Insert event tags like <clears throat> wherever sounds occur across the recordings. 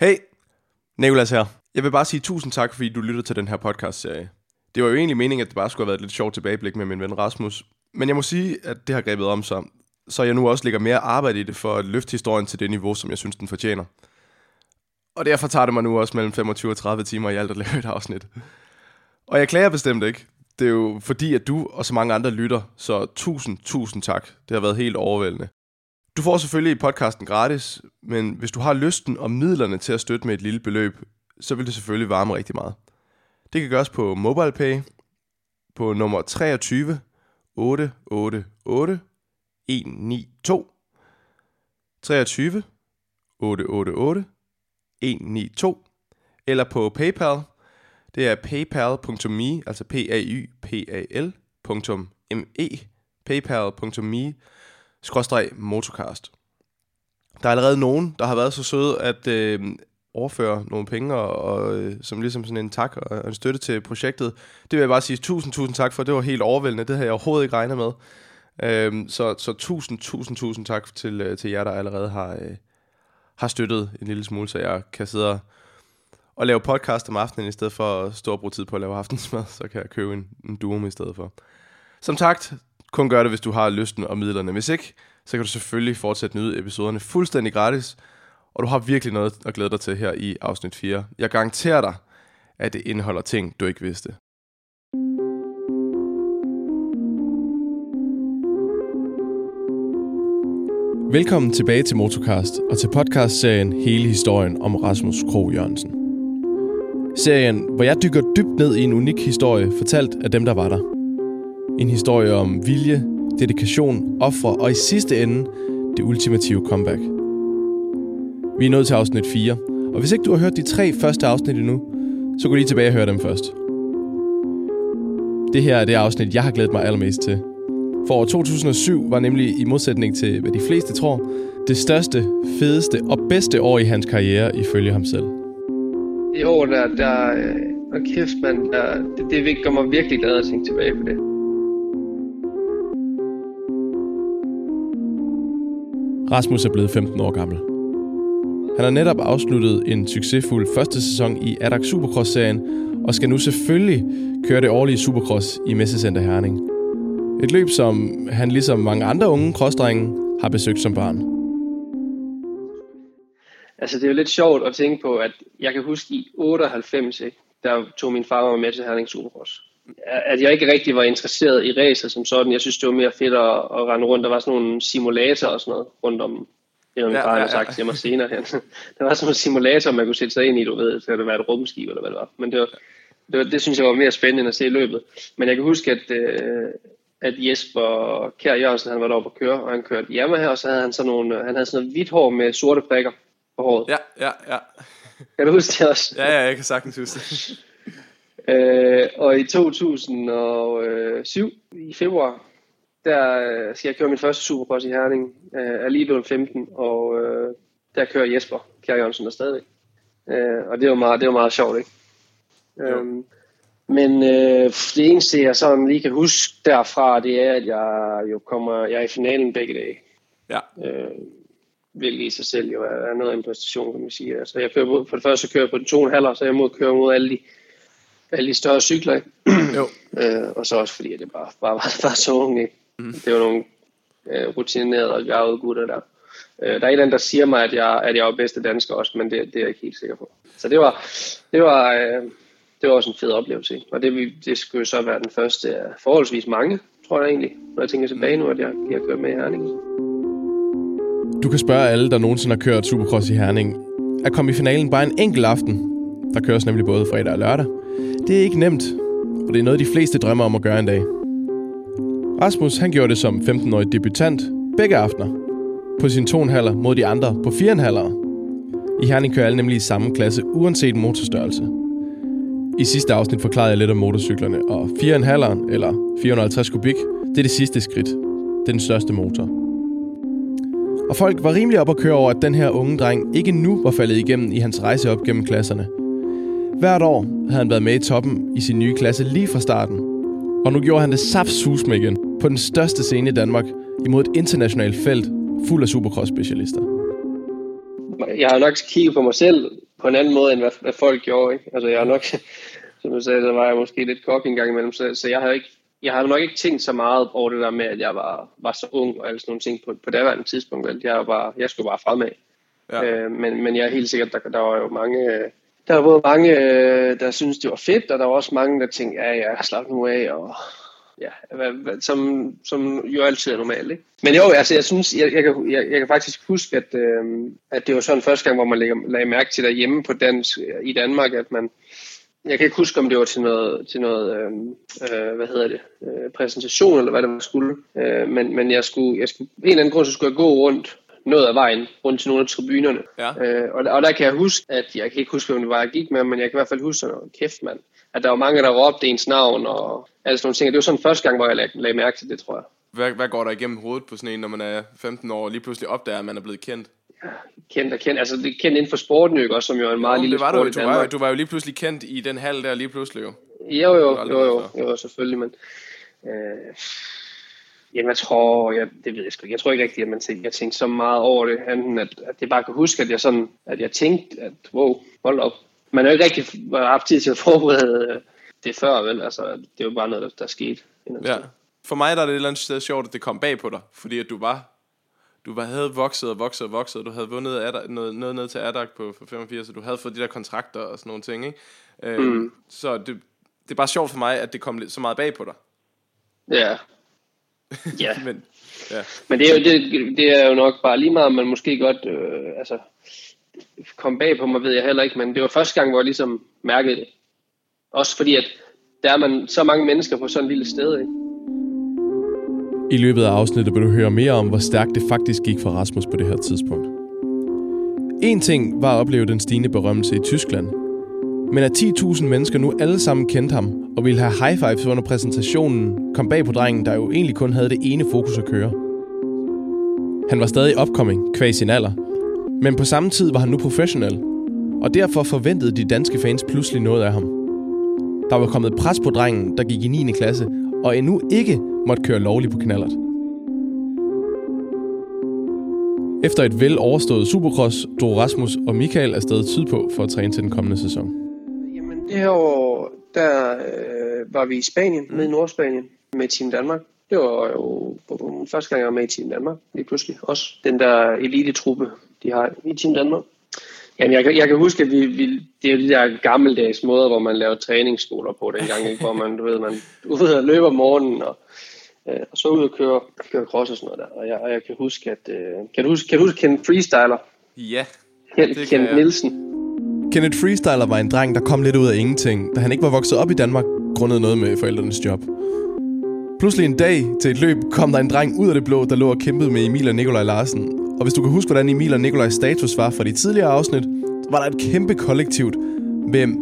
Hey, Nicolas her. Jeg vil bare sige tusind tak, fordi du lyttede til den her podcast-serie. Det var jo egentlig meningen, at det bare skulle have været et lidt sjovt tilbageblik med min ven Rasmus. Men jeg må sige, at det har grebet om sig, så jeg nu også lægger mere arbejde i det for at løfte historien til det niveau, som jeg synes, den fortjener. Og derfor tager det mig nu også mellem 25 og 30 timer i alt at lave et afsnit. Og jeg klager bestemt ikke. Det er jo fordi, at du og så mange andre lytter, så tusind, tusind tak. Det har været helt overvældende. Du får selvfølgelig podcasten gratis, men hvis du har lysten og midlerne til at støtte med et lille beløb, så vil det selvfølgelig varme rigtig meget. Det kan gøres på MobilePay på nummer 23 888 192 23 888 192 eller på PayPal. Det er paypal.me, altså p a y p a l.me, paypal.me skråstreg motocast. Der er allerede nogen, der har været så søde at øh, overføre nogle penge, og, og, øh, som ligesom sådan en tak og en støtte til projektet. Det vil jeg bare sige tusind, tusind tak for. Det var helt overvældende. Det havde jeg overhovedet ikke regnet med. Øh, så, så tusind, tusind, tusind tak til, øh, til jer, der allerede har, øh, har støttet en lille smule, så jeg kan sidde og, og lave podcast om aftenen, i stedet for at stå og bruge tid på at lave aftensmad, <laughs> så kan jeg købe en, en duo i stedet for. Som sagt, kun gør det, hvis du har lysten og midlerne. Hvis ikke, så kan du selvfølgelig fortsætte nyde episoderne fuldstændig gratis, og du har virkelig noget at glæde dig til her i afsnit 4. Jeg garanterer dig, at det indeholder ting, du ikke vidste. Velkommen tilbage til Motocast og til podcastserien Hele historien om Rasmus Krog Jørgensen. Serien, hvor jeg dykker dybt ned i en unik historie, fortalt af dem, der var der. En historie om vilje, dedikation, ofre og i sidste ende det ultimative comeback. Vi er nået til afsnit 4, og hvis ikke du har hørt de tre første afsnit endnu, så gå lige tilbage og hør dem først. Det her er det afsnit, jeg har glædet mig allermest til. For år 2007 var nemlig i modsætning til, hvad de fleste tror, det største, fedeste og bedste år i hans karriere ifølge ham selv. Det år der, der øh, og kæft mand, der, det, det gør mig virkelig glad at tænke tilbage på det. Rasmus er blevet 15 år gammel. Han har netop afsluttet en succesfuld første sæson i Adak Supercross-serien, og skal nu selvfølgelig køre det årlige Supercross i Messecenter Herning. Et løb, som han ligesom mange andre unge crossdrenge har besøgt som barn. Altså det er jo lidt sjovt at tænke på, at jeg kan huske i 98, ikke, der tog min far mig med til Herning Supercross. At jeg ikke rigtig var interesseret i racer som sådan. Jeg synes, det var mere fedt at, at rende rundt. Der var sådan nogle simulatorer og sådan noget rundt om det har min far ja, ja, sagt til mig senere. <laughs> der var sådan en simulator, man kunne sætte sig ind i, du ved, så det var et rumskib eller hvad det var. Men det, var, det, var, det synes jeg var mere spændende end at se løbet. Men jeg kan huske, at, øh, at Jesper Kjær Jørgensen, han var deroppe at køre, og han kørte hjemme her, og så havde han sådan nogle, han havde sådan noget hvidt hår med sorte prikker på håret. Ja, ja, ja. Kan du huske det også? Ja, ja, jeg kan sagtens huske det. <laughs> øh, og i 2007, i februar, der øh, skal jeg køre min første Supercross i Herning. Øh, er lige blevet 15, og øh, der kører Jesper Kjær Jørgensen der stadigvæk. Øh, og det var meget, det var meget sjovt, ikke? Øhm, men øh, det eneste, jeg sådan lige kan huske derfra, det er, at jeg jo kommer, jeg er i finalen begge dage. Ja. Øh, hvilket i sig selv jo er, noget af en præstation, kan man sige. Altså, jeg kører mod, for det første så kører jeg på den to halver, så jeg må køre mod alle de, alle de større cykler. jo. <clears throat> øh, og så også fordi, at det bare, bare var, var så unge. Ikke? Mm. Det var nogle øh, rutinerede og gavede gutter der. Øh, der er en eller anden, der siger mig, at jeg, at jeg er bedste dansker også, men det, det er jeg ikke helt sikker på. Så det var, det var, øh, det var også en fed oplevelse. Og det, det skulle så være den første af forholdsvis mange, tror jeg egentlig, når jeg tænker tilbage nu, at jeg, jeg kørt med i Herning. Du kan spørge alle, der nogensinde har kørt Supercross i Herning. At komme i finalen bare en enkelt aften. Der køres nemlig både fredag og lørdag. Det er ikke nemt, og det er noget, de fleste drømmer om at gøre en dag. Rasmus han gjorde det som 15-årig debutant begge aftener. På sin 2,5 mod de andre på 4,5. I Herning kører alle nemlig i samme klasse, uanset motorstørrelse. I sidste afsnit forklarede jeg lidt om motorcyklerne, og 4,5 eller 450 kubik, det er det sidste skridt. Det er den største motor. Og folk var rimelig op at køre over, at den her unge dreng ikke nu var faldet igennem i hans rejse op gennem klasserne. Hvert år havde han været med i toppen i sin nye klasse lige fra starten. Og nu gjorde han det saftsus med igen på den største scene i Danmark imod et internationalt felt fuld af supercross-specialister. Jeg har nok kigget på mig selv på en anden måde, end hvad, hvad folk gjorde. Ikke? Altså jeg har nok, <laughs> som du sagde, så var jeg måske lidt kok en gang imellem, så, så jeg har ikke jeg har nok ikke tænkt så meget over det der med, at jeg var, var så ung og alle sådan nogle ting på, på daværende tidspunkt. Vel? Jeg, var, jeg skulle bare fremad. Ja. Øh, men, men jeg er helt sikker, der, der var jo mange, der var mange, øh, der synes det var fedt, og der var også mange, der tænkte, ja, ja, slap nu af, og ja, som, som jo altid er normalt. Ikke? Men jo, altså, jeg synes, jeg, jeg, kan, jeg, jeg kan faktisk huske, at, øh, at det var sådan første gang, hvor man lagde, lagde mærke til derhjemme på dansk, øh, i Danmark, at man, jeg kan ikke huske, om det var til noget, til noget øh, øh, hvad hedder det, øh, præsentation, eller hvad det var skulle, øh, men, men jeg skulle, jeg skulle, en eller anden grund, så skulle jeg gå rundt noget af vejen rundt til nogle af tribunerne. Ja. Øh, og, og der kan jeg huske, at jeg kan ikke huske, hvem det var, jeg gik med, men jeg kan i hvert fald huske sådan, kæft mand, at der var mange, der råbte ens navn og alle sådan nogle ting. det var sådan første gang, hvor jeg lagde, lagde mærke til det, tror jeg. Hvad, hvad går der igennem hovedet på sådan en, når man er 15 år og lige pludselig opdager, at man er blevet kendt? Ja, kendt og kendt. Altså, det er kendt inden for sporten, jo, som jo er en meget jo, lille det var sport du, i Danmark. Du var, du var jo lige pludselig kendt i den hal der lige pludselig jo. Jo, jo, jo, jo, jo, jo, selvfølgelig, men... Øh, Jamen, jeg tror, jeg, det ved jeg sgu ikke. Jeg tror ikke rigtigt, at man tænkte, jeg tænkte så meget over det, enten at, at det bare kan huske, at jeg sådan, at jeg tænkte, at wow, hold op. Man har jo ikke rigtig haft tid til at forberede det før, vel? Altså, det jo bare noget, der, der skete. Ja. For mig der er det et eller andet sted sjovt, at det kom bag på dig, fordi at du var du var, havde vokset og vokset og vokset, og du havde vundet Adak, noget, noget ned til Adak på for 85, og du havde fået de der kontrakter og sådan nogle ting, ikke? Øh, mm. Så det, det er bare sjovt for mig, at det kom så meget bag på dig. Ja, <laughs> Ja. men, ja. Men det, er jo, det, det er jo nok bare lige meget, man måske godt øh, altså, kom bag på mig, ved jeg heller ikke, men det var første gang, hvor jeg ligesom mærkede det. Også fordi, at der er man så mange mennesker på sådan et lille sted, ikke? I løbet af afsnittet vil du høre mere om, hvor stærkt det faktisk gik for Rasmus på det her tidspunkt. En ting var at opleve den stigende berømmelse i Tyskland, men at 10.000 mennesker nu alle sammen kendte ham og ville have high fives under præsentationen, kom bag på drengen, der jo egentlig kun havde det ene fokus at køre. Han var stadig opkoming, kvæg sin alder, men på samme tid var han nu professionel, og derfor forventede de danske fans pludselig noget af ham. Der var kommet pres på drengen, der gik i 9. klasse, og endnu ikke måtte køre lovligt på knallert. Efter et vel overstået supercross drog Rasmus og Michael afsted sydpå for at træne til den kommende sæson. Det her år, der øh, var vi i Spanien, mm. med i Nordspanien, med Team Danmark. Det var jo første gang, jeg var med i Team Danmark, lige pludselig. Også den der elite-truppe, de har i Team Danmark. Jamen, jeg, jeg kan huske, at vi, vi, det er de der gammeldags måder, hvor man laver træningsskoler på dengang, ikke? hvor man, du ved, man ud og løber om morgenen, og, øh, og så ud og køre, køre cross og sådan noget der. Og jeg, og jeg kan huske, at... Øh, kan, du huske, kan du huske Ken Freestyler? Ja, det Ken Nielsen. Kenneth Freestyler var en dreng, der kom lidt ud af ingenting, da han ikke var vokset op i Danmark, grundet noget med forældrenes job. Pludselig en dag til et løb kom der en dreng ud af det blå, der lå og kæmpede med Emil og Nikolaj Larsen. Og hvis du kan huske, hvordan Emil og Nikolajs status var fra de tidligere afsnit, så var der et kæmpe kollektivt. Hvem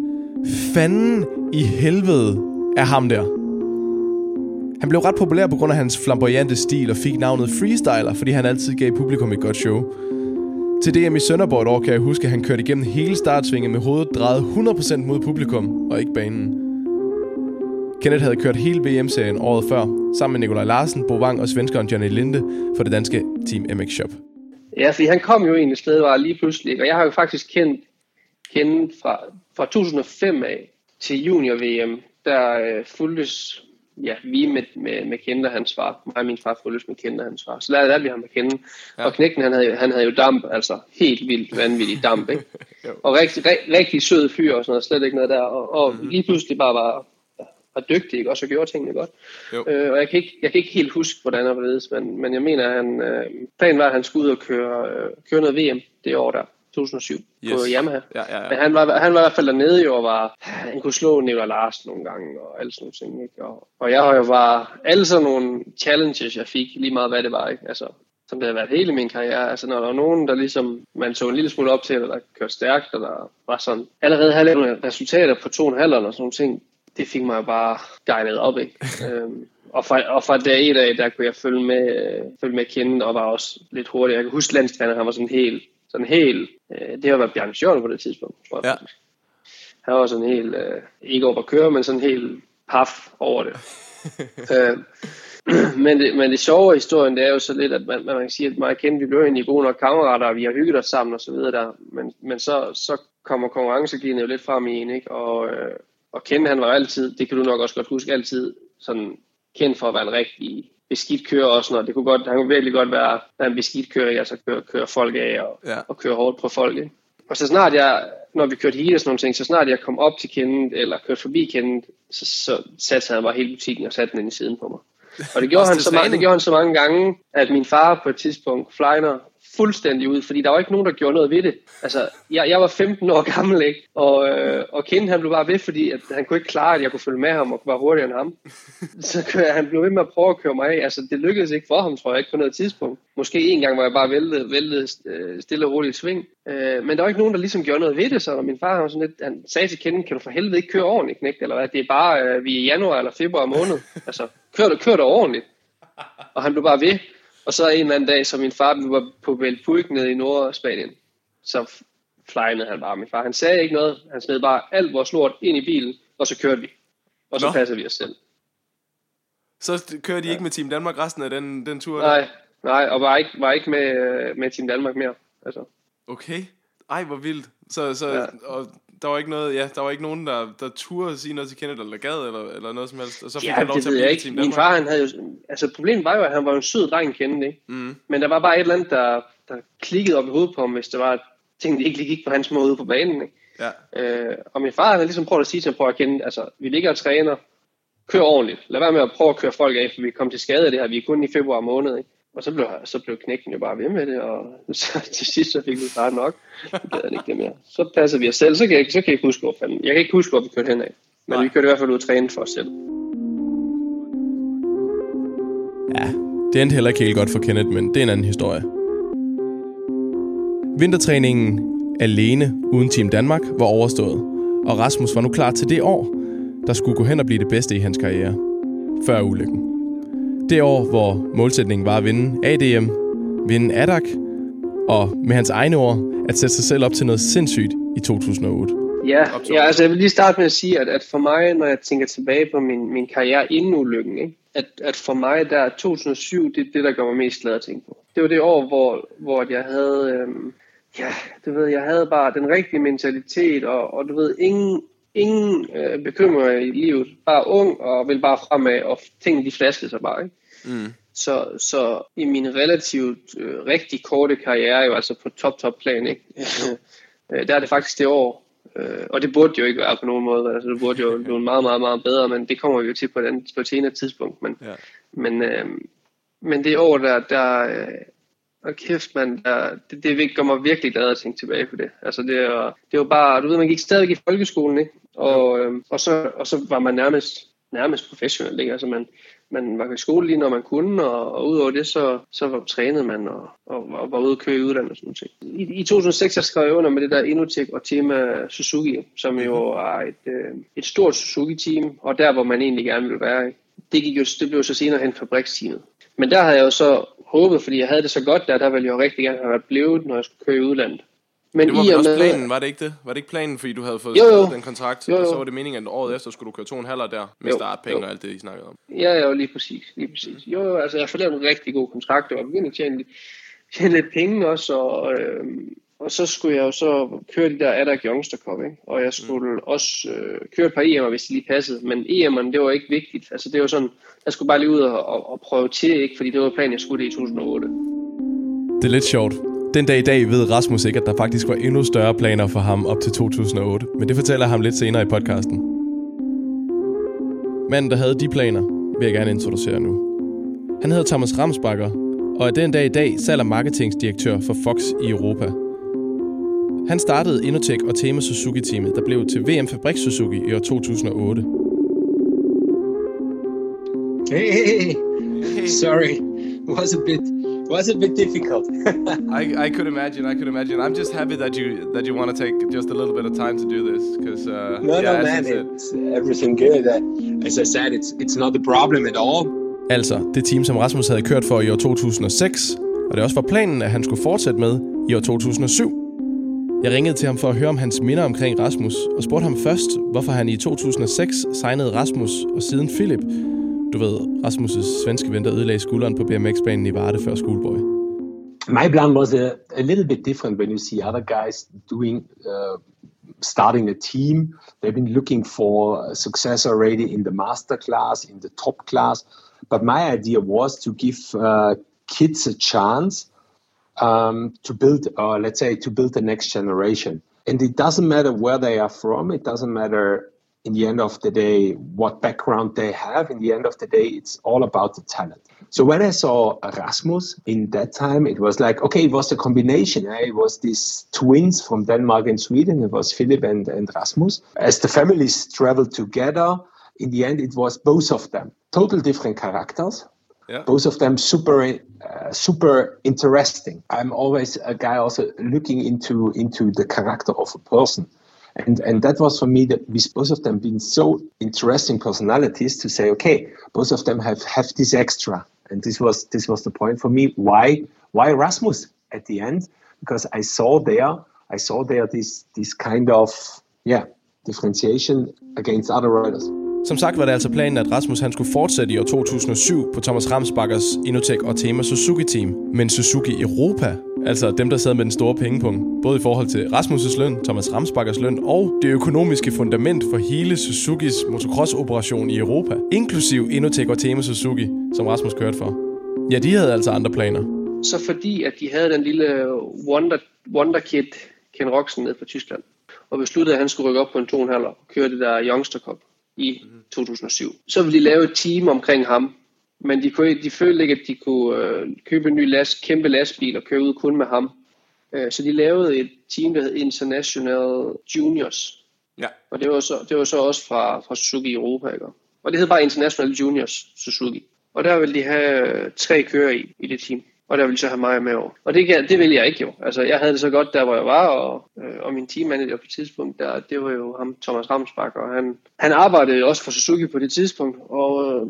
fanden i helvede er ham der? Han blev ret populær på grund af hans flamboyante stil og fik navnet Freestyler, fordi han altid gav publikum et godt show. Til DM i Sønderborg et år kan jeg huske, at han kørte igennem hele startsvinget med hovedet drejet 100% mod publikum og ikke banen. Kenneth havde kørt hele VM-serien året før, sammen med Nikolaj Larsen, Bo Wang og svenskeren Johnny Linde for det danske Team MX Shop. Ja, fordi han kom jo egentlig sted, var lige pludselig, og jeg har jo faktisk kendt, kendt fra, fra 2005 af til junior-VM, der øh, fuldtes ja, vi med, med, med Kente hans far. Mig og min far fulgtes med Kente hans far. Så lærte lærte vi ham at kende. Ja. Og knækken, han havde, han havde jo damp, altså helt vildt vanvittig damp, ikke? <laughs> og rigtig, rigtig, rigtig sød fyr og sådan noget, slet ikke noget der. Og, og mm-hmm. lige pludselig bare var, var dygtig, ikke? og så gjorde tingene godt. Øh, og jeg kan, ikke, jeg kan ikke helt huske, hvordan han var ledes, men, men jeg mener, at han, øh, planen var, at han skulle ud og køre, øh, køre noget VM det år der. 2007 yes. på Yamaha. Ja, ja, ja. Men han var, han var i hvert fald dernede jo, og var, han kunne slå Nicolai Larsen nogle gange, og alle sådan nogle ting. Ikke? Og, og jeg har jo bare, alle sådan nogle challenges, jeg fik, lige meget hvad det var, ikke? Altså, som det har været hele min karriere. Altså, når der var nogen, der ligesom, man så en lille smule op til, eller der kørte stærkt, eller der var sådan, allerede havde lavet resultater på to og en halv, eller sådan nogle ting, det fik mig bare gejlet op, ikke? <laughs> øhm, og fra, og fra dag et af, der kunne jeg følge med, øh, følge med kende, og var også lidt hurtig. Jeg kan huske, landstræner, han var sådan helt sådan helt, øh, det har været Bjarne Sjøren på det tidspunkt, tror jeg. Ja. Han var sådan helt, øh, ikke over at køre, men sådan helt paf over det. <laughs> øh, men, det, men det sjove af historien, det er jo så lidt, at man, man kan sige, at mig og Ken, vi blev egentlig gode nok kammerater, og vi har hygget os sammen og så videre der. Men, men så, så kommer konkurrencegliden jo lidt frem i en, ikke? Og, øh, og Ken, han var altid, det kan du nok også godt huske, altid sådan kendt for at være en rigtig beskidt kører også, når det kunne godt, han kunne virkelig godt være, være en beskidt kører, altså køre, køre folk af og, ja. og køre hårdt på folk. Ikke? Og så snart jeg, når vi kørte hele og sådan nogle ting, så snart jeg kom op til kendet, eller kørte forbi kendet, så, så satte han bare hele butikken og satte den ind i siden på mig. Og det <laughs> gjorde, han så, mange, det gjorde han så mange gange, at min far på et tidspunkt, Flyner, fuldstændig ud, fordi der var ikke nogen, der gjorde noget ved det. Altså, jeg, jeg var 15 år gammel, ikke? Og, øh, og Ken, han blev bare ved, fordi at han kunne ikke klare, at jeg kunne følge med ham og var være hurtigere end ham. Så han blev ved med at prøve at køre mig af. Altså, det lykkedes ikke for ham, tror jeg, ikke på noget tidspunkt. Måske en gang, hvor jeg bare væltede, væltede øh, stille og roligt sving. Øh, men der var ikke nogen, der ligesom gjorde noget ved det, så min far han, sådan lidt, han sagde til Ken, kan du for helvede ikke køre ordentligt, knægt, eller hvad? Det er bare, øh, vi er i januar eller februar måned. Altså, kør du, kør du ordentligt. Og han blev bare ved. Og så en eller anden dag, så min far var på Velpulk nede i Nordspanien, så flynede han bare. Min far, han sagde ikke noget. Han smed bare alt vores lort ind i bilen, og så kørte vi. Og så Nå. passer vi os selv. Så kører de ja. ikke med Team Danmark resten af den, den tur? Nej, nej, og var ikke, var ikke med, med Team Danmark mere. Altså. Okay. Ej, hvor vildt. Så, så, ja. og der var ikke noget, ja, der var ikke nogen, der, der turde sige noget til Kenneth, eller gad, eller, eller noget som helst, og så fik ja, han lov til at blive ikke. Min far, han havde jo, altså problemet var jo, at han var en sød dreng, Kenneth, ikke? Mm. Men der var bare et eller andet, der, der klikkede op i hovedet på ham, hvis det var, at tingene ikke gik på hans måde ude på banen, ikke? Ja. Øh, og min far, han havde ligesom prøvet at sige til ham, prøv at kende, altså, vi ligger og træner, kør ordentligt, lad være med at prøve at køre folk af, for vi kom til skade af det her, vi er kun i februar måned, ikke? Og så blev, så blev knækken jo bare ved med det, og <laughs> så, til sidst så fik vi bare nok. Det gad ikke det mere. Så passer vi os selv, så kan jeg, så kan jeg ikke huske, hvor fanden. Jeg kan ikke huske, hvor vi kørte henad. Men Nej. vi kørte i hvert fald ud og træne for os selv. Ja, det endte heller ikke helt godt for Kenneth, men det er en anden historie. Vintertræningen alene uden Team Danmark var overstået, og Rasmus var nu klar til det år, der skulle gå hen og blive det bedste i hans karriere. Før ulykken. Det år, hvor målsætningen var at vinde ADM, vinde ADAC, og med hans egne ord, at sætte sig selv op til noget sindssygt i 2008. Ja, ja altså jeg vil lige starte med at sige, at, at for mig, når jeg tænker tilbage på min, min karriere inden ulykken, ikke? At, at for mig der 2007, det er det, der gør mig mest glad at tænke på. Det var det år, hvor, hvor jeg havde, øhm, ja, du ved, jeg havde bare den rigtige mentalitet, og, og du ved, ingen, ingen øh, bekymringer i livet. Bare ung og vil bare fremad, og tingene de flaskede sig bare. Ikke? Mm. Så, så i min relativt øh, rigtig korte karriere, jo altså på top top plan, ikke? <laughs> øh, der er det faktisk det år, øh, og det burde jo ikke være på nogen måde, altså det burde jo <laughs> blive meget, meget, meget bedre, men det kommer vi jo til på et, på et senere tidspunkt. Men, ja. men, øh, men det år, der, der øh, og kæft, man, der, det, det gør mig virkelig glad at tænke tilbage på det. Altså det, er, det var bare, du ved, man gik stadig i folkeskolen, ikke? Og, øhm, og, så, og så var man nærmest, nærmest professionel, ikke? Altså man, man var i skole lige når man kunne, og, og udover det, så, så var, trænede man og, og, og var ude at køre i udlandet og sådan noget. I, I 2006 jeg skrev jeg under med det der Inotech og tema Suzuki, som jo mhm. er et, øh, et stort Suzuki-team, og der hvor man egentlig gerne vil være. Ikke? Det, gik jo, det blev så senere hen fabriksteamet. Men der havde jeg jo så håbet, fordi jeg havde det så godt der, der ville jeg jo rigtig gerne have været blevet, når jeg skulle køre i udlandet. Men det var i og også med, planen, var det ikke det? Var det ikke planen, fordi du havde fået jo, jo. den kontrakt, jo, jo. og så var det meningen, at året efter skulle du køre to en halver der, med startpenge og alt det, I snakkede om? Ja, jo, lige præcis. Lige præcis. Jo, jo, altså jeg lavet en rigtig god kontrakt, og begyndte at tjene, tjene lidt penge også, og, øh, og så skulle jeg jo så køre de der Adak Youngster Cup, ikke? og jeg skulle mm. også øh, køre et par EM'er, hvis det lige passede, men EM'erne, det var ikke vigtigt. Altså det var sådan, jeg skulle bare lige ud og, og, og prøve til, ikke? fordi det var planen, jeg skulle det i 2008. Det er lidt sjovt. Den dag i dag ved Rasmus ikke, at der faktisk var endnu større planer for ham op til 2008, men det fortæller ham lidt senere i podcasten. Manden, der havde de planer, vil jeg gerne introducere nu. Han hedder Thomas Ramsbakker, og er den dag i dag salg- og marketingsdirektør for Fox i Europa. Han startede Inotech og Tema Suzuki-teamet, der blev til VM Fabrik Suzuki i år 2008. Hey, hey, hey. sorry, it <laughs> was a bit was a bit difficult. <laughs> I, I could imagine. I could imagine. I'm just happy that you that you want to take just a little bit of time to do this because uh, no, yeah, no, man, it's everything good. Uh, as I said, it's it's not a problem at all. Altså, det team, som Rasmus havde kørt for i år 2006, og det også var planen, at han skulle fortsætte med i år 2007. Jeg ringede til ham for at høre om hans minder omkring Rasmus, og spurgte ham først, hvorfor han i 2006 signede Rasmus og siden Philip du ved, Rasmus' svenske ven, der ødelagde skulderen på BMX-banen i Varde før Schoolboy? My plan was a, a little bit different when you see other guys doing uh, starting a team. They've been looking for success already in the master class, in the top class. But my idea was to give uh, kids a chance um, to build, uh, let's say, to build the next generation. And it doesn't matter where they are from. It doesn't matter in the end of the day what background they have. In the end of the day, it's all about the talent. So when I saw Erasmus in that time, it was like, okay, it was a combination. Eh? It was these twins from Denmark and Sweden. It was Philip and, and Rasmus. As the families traveled together, in the end, it was both of them. Total different characters. Yeah. Both of them super, uh, super interesting. I'm always a guy also looking into into the character of a person. And, and that was for me that with both of them being so interesting personalities to say, okay, both of them have, have this extra. And this was this was the point for me. Why why Rasmus at the end? Because I saw there I saw there this this kind of yeah differentiation against other riders. Som sagt var det altså planen, at Rasmus han skulle fortsætte i år 2007 på Thomas Ramsbakkers Inotech og Tema Suzuki Team. Men Suzuki Europa, altså dem, der sad med den store pengepunkt, både i forhold til Rasmus' løn, Thomas Ramsbakkers løn og det økonomiske fundament for hele Suzukis motocross-operation i Europa, inklusiv Inotech og Tema Suzuki, som Rasmus kørte for. Ja, de havde altså andre planer. Så fordi, at de havde den lille Wonder, wonderkid Ken Roxen ned fra Tyskland, og besluttede, at han skulle rykke op på en 2,5 og køre det der Youngster Cup, i 2007. Så ville de lave et team omkring ham, men de, kunne, de følte ikke, at de kunne øh, købe en ny last, kæmpe lastbil og køre ud kun med ham. Øh, så de lavede et team, der hed International Juniors. Ja. Og det var så, det var så også fra, fra Suzuki Europa. Ikke? Og det hed bare International Juniors Suzuki. Og der ville de have tre kører i, i det team og der ville så have mig med over. Og det, det ville jeg ikke jo. Altså, jeg havde det så godt der, hvor jeg var, og, øh, og min teammanager på et tidspunkt, der, det var jo ham, Thomas Ramsbak, og han, han arbejdede også for Suzuki på det tidspunkt, og øh,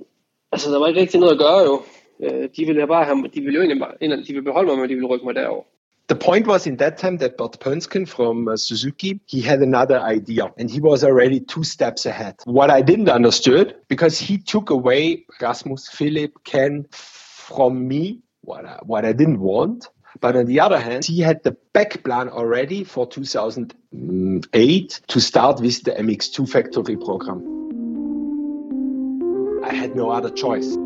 altså, der var ikke rigtig noget at gøre jo. Øh, de ville bare have, de ville jo egentlig bare, de ville beholde mig, men de ville rykke mig derover. The point was in that time that Bert Pönsken from uh, Suzuki, he had another idea and he was already two steps ahead. What I didn't understood, because he took away Rasmus, Philip, Ken from me what I, what I didn't want. But on the other hand, he had the back plan already for 2008 to start with the MX2 factory program. I had no other choice.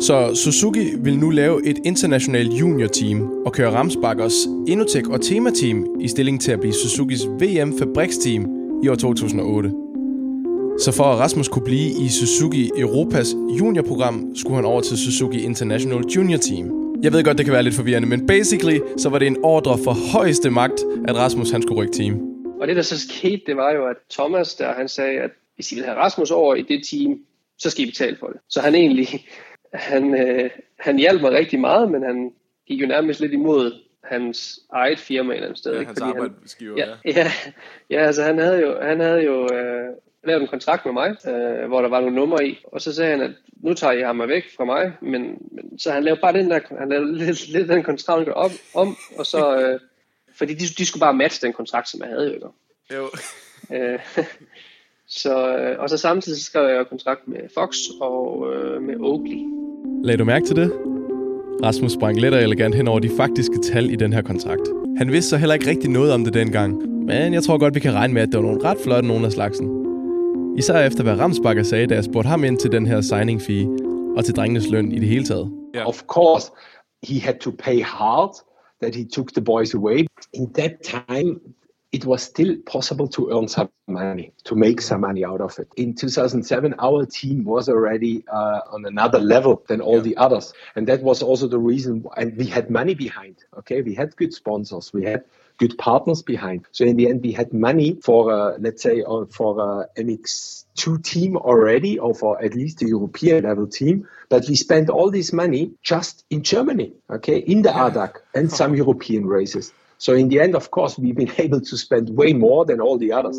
Så Suzuki vil nu lave et internationalt junior-team og køre Ramsbakkers Inotech og Tema-team i stilling til at blive Suzukis VM-fabriksteam i år 2008. Så for at Rasmus kunne blive i Suzuki Europas juniorprogram, skulle han over til Suzuki International Junior Team. Jeg ved godt, det kan være lidt forvirrende, men basically, så var det en ordre for højeste magt, at Rasmus han skulle rykke team. Og det, der så skete, det var jo, at Thomas der, han sagde, at hvis I vil have Rasmus over i det team, så skal I betale for det. Så han egentlig, han, øh, han hjalp mig rigtig meget, men han gik jo nærmest lidt imod hans eget firma et eller andet sted. Ja, hans arbejdsgiver, ja, ja. <laughs> ja. Ja, altså han havde jo, han havde jo øh, lavet en kontrakt med mig, øh, hvor der var nogle numre i, og så sagde han, at nu tager jeg ham væk fra mig, men, men så han lavede bare den der, han lavede lidt, lidt den kontrakt op, om, og så, øh, fordi de, de skulle bare matche den kontrakt, som jeg havde, jo. Jo. Øh, <laughs> så, øh, og så samtidig skrev jeg kontrakt med Fox og øh, med Oakley. Lagde du mærke til det? Rasmus sprang let og elegant hen over de faktiske tal i den her kontrakt. Han vidste så heller ikke rigtig noget om det dengang, men jeg tror godt, vi kan regne med, at det var nogle ret flotte nogle af slagsen. Især efter hvad Ramsbakker sagde, da jeg spurgte ham ind til den her signing fee og til drengenes løn i det hele taget. Yeah. Of course, he had to pay hard that he took the boys away. In that time, it was still possible to earn some money, to make some money out of it. In 2007, our team was already uh, on another level than all yeah. the others. And that was also the reason, and we had money behind. Okay, we had good sponsors. We had good partners behind. So in the end, we had money for, uh, let's say, uh, for a MX2 team already, or for at least a European level team. But we spent all this money just in Germany, okay, in the. ADAC and some European races. So in the end, of course, we've been <laughs> able to spend way more than all the others.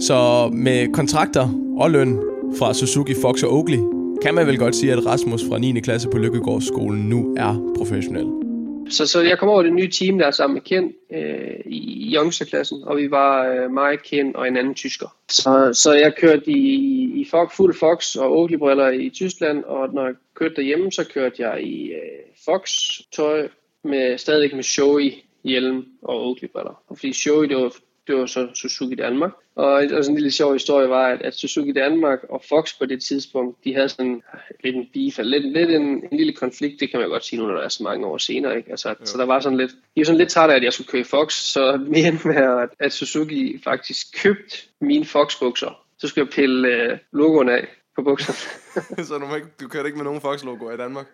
Så med kontrakter og løn fra Suzuki, Fox og Oakley, kan man vel godt sige, at Rasmus fra 9. klasse på Lykkegårdsskolen nu er professionel. Så, så jeg kom over det nye team der sammen med Ken øh, i youngsterklassen, og vi var øh, mig, Ken og en anden tysker. Så, så jeg kørte i, i Fox, fuld Fox og Oakley-briller i Tyskland, og når jeg kørte derhjemme, så kørte jeg i øh, Fox-tøj, med, stadigvæk med Shoei hjelm og Oakley-briller. Og fordi Shoei, det var det var så Suzuki Danmark. Og, og sådan en lille sjov historie var, at, at Suzuki Danmark og Fox på det tidspunkt, de havde sådan lidt en beef, lidt, lidt en, en lille konflikt, det kan man godt sige nu, når der er så mange år senere. Ikke? Altså, så der var sådan lidt, de var sådan lidt træt af, at jeg skulle køre Fox, så vi endte med, at, at Suzuki faktisk købte mine Fox-bukser. Så skulle jeg pille uh, logoen af på bukserne. <laughs> så du, ikke, du kørte ikke med nogen Fox-logoer i Danmark?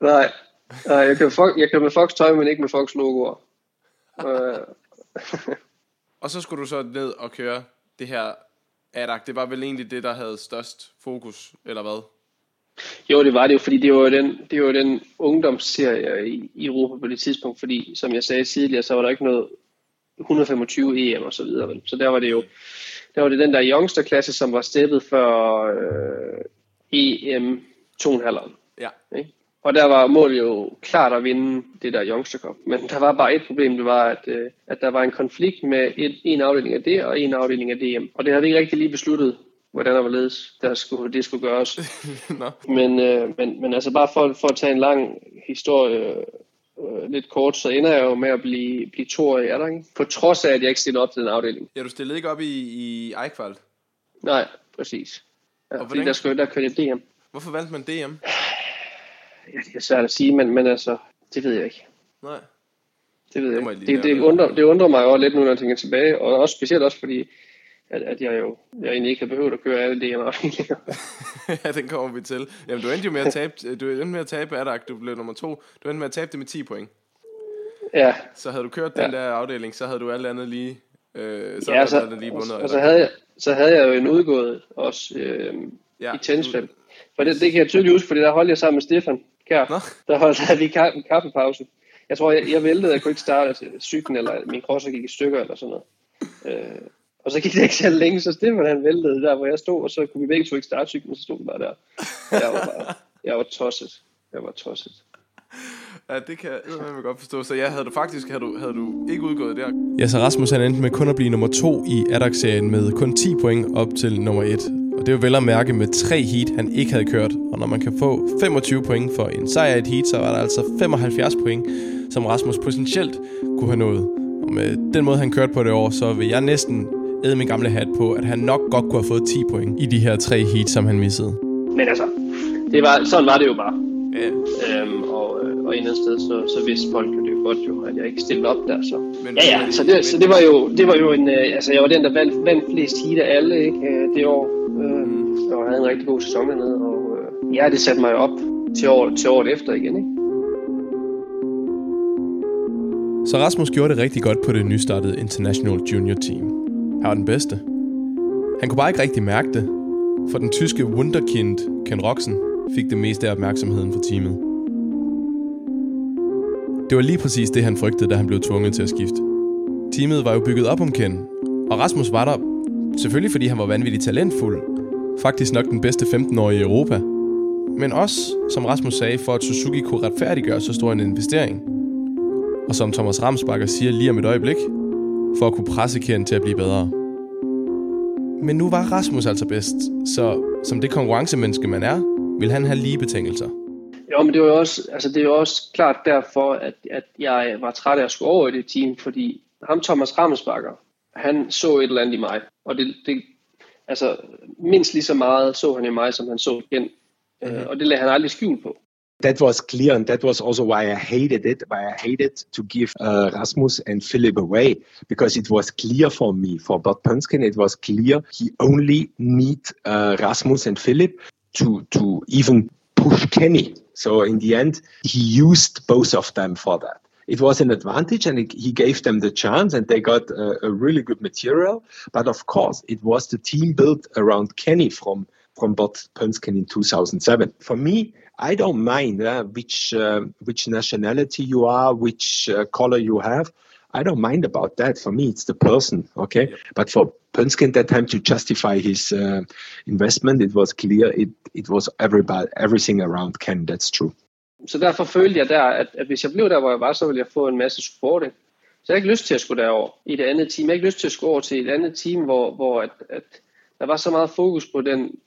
Nej, Nej jeg, Fox, jeg kører med Fox-tøj, men ikke med Fox-logoer. <laughs> <laughs> Og så skulle du så ned og køre det her ADAC. Det var vel egentlig det, der havde størst fokus, eller hvad? Jo, det var det jo, fordi det var den, det var den ungdomsserie i, i Europa på det tidspunkt, fordi som jeg sagde tidligere, så var der ikke noget 125 EM og så videre. Så der var det jo der var det den der youngster-klasse, som var steppet for øh, EM 2,5. Ja. Ikke? Og der var målet jo klart at vinde det der Youngster Cup. Men der var bare et problem, det var, at, øh, at der var en konflikt med et, en afdeling af det og en afdeling af DM. Og det havde vi ikke rigtig lige besluttet, hvordan der var ledes, der skulle, det skulle gøres. <laughs> no. men, øh, men, men altså bare for, for at tage en lang historie øh, lidt kort, så ender jeg jo med at blive, blive to år i Erding. På trods af, at jeg ikke stillede op til den afdeling. Ja, du stillede ikke op i, i Eichwald? Nej, præcis. Ja, og fordi der, skulle, der kørte DM. Hvorfor valgte man DM? Ja, det er svært at sige, men, men altså, det ved jeg ikke. Nej. Det ved jeg ikke. Det, det, undrer, det undrer mig også lidt nu, når jeg tænker tilbage, og også specielt også fordi, at, at jeg jo jeg egentlig ikke har behøvet at køre alle DM <laughs> Ja, den kommer vi til. Jamen, du endte jo med at tabe, du endte med at tabe Adak, du blev nummer to. Du endte med at tabe det med 10 point. Ja. Så havde du kørt den ja. der afdeling, så havde du alt andet lige, øh, så ja, så, andet lige bundet. Og, så havde, jeg, så havde jeg jo en udgået også øh, ja, i tennisfelt. For det, det kan jeg tydeligt huske, fordi der holdt jeg sammen med Stefan Kær. Nå. Der holdt der vi ka- en kaffepause. Jeg tror, jeg, jeg væltede, jeg kunne ikke starte cyklen, eller min crosser gik i stykker, eller sådan noget. Øh, og så gik det ikke så længe, så Stefan han væltede der, hvor jeg stod, og så kunne vi begge to ikke starte cyklen, og så stod vi bare der. Jeg var, bare, jeg var tosset. Jeg var tosset. Ja, det kan jeg godt forstå. Så ja, havde du faktisk havde du, havde du ikke udgået der? Ja, så Rasmus han endte med kun at blive nummer to i Adax-serien med kun 10 point op til nummer 1. Og det er jo vel at mærke med tre heat, han ikke havde kørt. Og når man kan få 25 point for en sejr i et heat, så var der altså 75 point, som Rasmus potentielt kunne have nået. Og med den måde, han kørte på det år, så vil jeg næsten æde min gamle hat på, at han nok godt kunne have fået 10 point i de her tre heat, som han missede. Men altså, det var, sådan var det jo bare. Ja. Øhm, og, øh, og andet sted, så, så vidste folk jo det godt jo, at jeg ikke stillede op der. Så. Men, ja, ja, så det, så det var jo, det var jo en, øh, altså jeg var den, der vandt, vandt flest heat af alle ikke, øh, det år. Øh, og havde en rigtig god sæson dernede, og øh, ja, det satte mig op til, år, til året efter igen, ikke? Så Rasmus gjorde det rigtig godt på det nystartede International Junior Team. Han var den bedste. Han kunne bare ikke rigtig mærke det, for den tyske wunderkind Ken Roxen fik det meste af opmærksomheden fra teamet. Det var lige præcis det, han frygtede, da han blev tvunget til at skifte. Teamet var jo bygget op om Ken, og Rasmus var der selvfølgelig fordi han var vanvittigt talentfuld, faktisk nok den bedste 15-årige i Europa, men også, som Rasmus sagde, for at Suzuki kunne retfærdiggøre så stor en investering. Og som Thomas Ramsbakker siger lige om et øjeblik, for at kunne presse Ken til at blive bedre. Men nu var Rasmus altså bedst, så som det konkurrencemenneske man er, vil han have lige betingelser. Jo, men det var jo også, altså det er jo også klart derfor, at, at jeg var træt af at skulle over i det team, fordi ham Thomas Ramsbakker, han så et eller andet i mig. Og det, det altså mindst lige så meget så han i mig, som han så igen. Mm-hmm. Og det lagde han aldrig skjul på. That was clear, and that was also why I hated it. Why I hated to give uh, Rasmus and Philip away because it was clear for me, for Bud Punskin, it was clear he only need uh, Rasmus and Philip to to even push Kenny. So in the end, he used both of them for that. It was an advantage, and it, he gave them the chance, and they got a, a, really good material. But of course, it was the team built around Kenny from from Bot Punskin in 2007. For me, I don't mind uh, which uh, which nationality you are, which uh, color you have. I don't mind about that. For me, it's the person, okay? Yep. But for Punskin at that time to justify his uh, investment, it was clear it, it was everybody, everything around Ken. That's true. Så derfor følte jeg der, at, at hvis jeg blev der, hvor jeg var, så ville jeg få en masse support. Ikke? Så jeg har ikke lyst til at skulle derover i det andet team. Jeg har ikke lyst til at skulle over til et andet team, hvor, hvor at, at der var så meget fokus på den,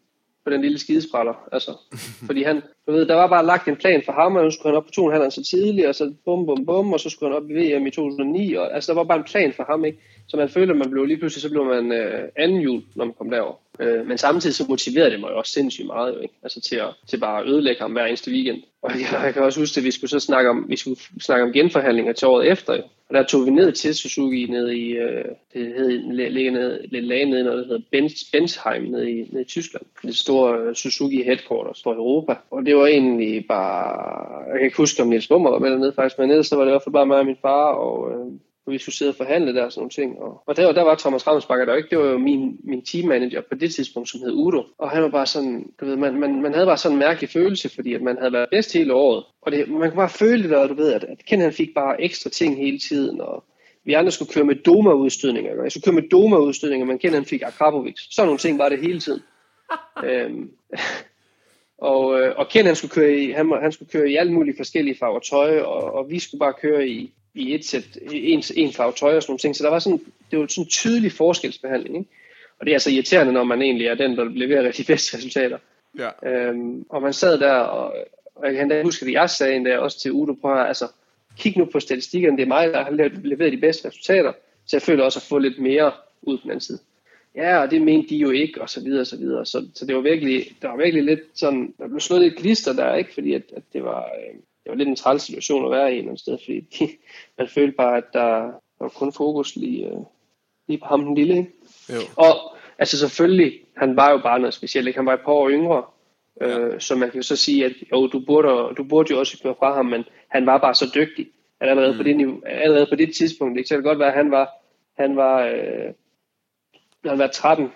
på den lille skidespræller. Altså, <laughs> fordi han, du ved, der var bare lagt en plan for ham, og nu skulle han op på 2,5 så tidligt, og så bum, bum, bum, og så skulle han op i VM i 2009. Og, altså, der var bare en plan for ham, ikke? Så man føler, at man blev lige pludselig, så blev man øh, anden jul, når man kom derover. Øh, men samtidig så motiverede det mig jo også sindssygt meget, jo, ikke? Altså til at, til bare at ødelægge ham hver eneste weekend. Og jeg, jeg kan også huske, at vi skulle så snakke om, vi skulle snakke om genforhandlinger til året efter, jo. Og der tog vi ned til Suzuki ned i, øh, det hed, ligger ned, lidt lag nede, noget der hedder Benz, Benzheim nede i, nede i Tyskland. Det store øh, Suzuki headquarters for Europa. Og det var egentlig bare, jeg kan ikke huske, om Niels Bummer var med dernede faktisk, men nede så var det i hvert fald bare mig og min far, og øh, vi skulle sidde og forhandle der og sådan nogle ting. Og, og der, der var Thomas Ramsbakker der ikke. Det var jo min, min teammanager på det tidspunkt, som hed Udo. Og han var bare sådan, du ved, man, man, man havde bare sådan en mærkelig følelse, fordi at man havde været bedst hele året. Og det, man kunne bare føle det der, du ved, at, at Ken han fik bare ekstra ting hele tiden, og vi andre skulle køre med Doma-udstødninger. Jeg skulle køre med Doma-udstødninger, men Ken han fik Akrapovic. Sådan nogle ting var det hele tiden. <laughs> øhm, og, øh, og Ken han skulle køre i, han, han skulle køre i alle mulige forskellige farver tøj, og, og vi skulle bare køre i, i et sæt, en, en farve tøj og sådan nogle ting. Så der var sådan, det var sådan en tydelig forskelsbehandling. Ikke? Og det er altså irriterende, når man egentlig er den, der leverer de bedste resultater. Ja. Øhm, og man sad der, og, og jeg kan huske, at jeg sagde endda også til Udo, prøv at, altså, kig nu på statistikkerne, det er mig, der har leveret de bedste resultater, så jeg føler også at få lidt mere ud på den anden side. Ja, og det mente de jo ikke, og så videre, og så videre. Så, så det var virkelig, det var virkelig lidt sådan, der blev slået lidt glister der, ikke? Fordi at, at det var, øh, det var lidt en træls situation at være i et sted, fordi de, man følte bare, at der, der var kun fokus lige, øh, lige på ham den lille. Ikke? Jo. Og altså selvfølgelig, han var jo bare noget specielt. Ikke? Han var et par år yngre, ja. øh, så man kan jo så sige, at jo, du burde, du burde jo også køre fra ham, men han var bare så dygtig, at allerede, mm. på, det niveau, allerede på det tidspunkt, ikke? så det kan godt være, at han var, han var, øh, han var 13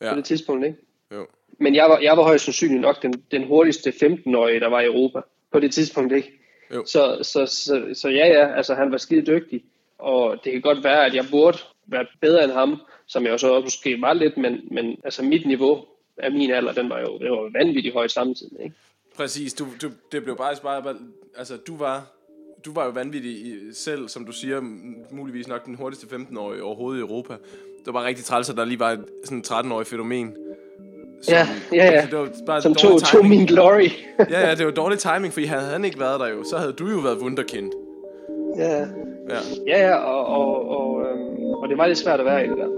ja. på det tidspunkt. Ikke? Jo. Men jeg var, jeg var højst sandsynligt nok den, den hurtigste 15-årige, der var i Europa på det tidspunkt, ikke? Jo. Så, så, så, så ja, ja, altså han var skide dygtig, og det kan godt være, at jeg burde være bedre end ham, som jeg også måske var lidt, men, men altså mit niveau af min alder, den var jo det var vanvittigt højt samtidig, ikke? Præcis, du, du, det blev bare, bare, altså du var, du var jo vanvittig selv, som du siger, muligvis nok den hurtigste 15-årige overhovedet i Europa. Det var bare rigtig træls, at der lige var et sådan 13-årig fænomen, som, ja, ja, ja. Altså, det var bare som tog, tog min glory. ja, ja, det var dårlig timing, fordi havde han ikke været der jo, så havde du jo været wunderkind. Ja, ja, ja, ja og, og, og, øhm, og det var lidt svært at være i det der.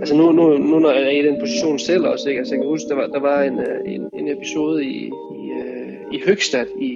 Altså nu, nu, nu når jeg er i den position selv også, ikke? Altså jeg kan huske, der var, der var en, øh, en, en episode i, i, øh, i Høgstad i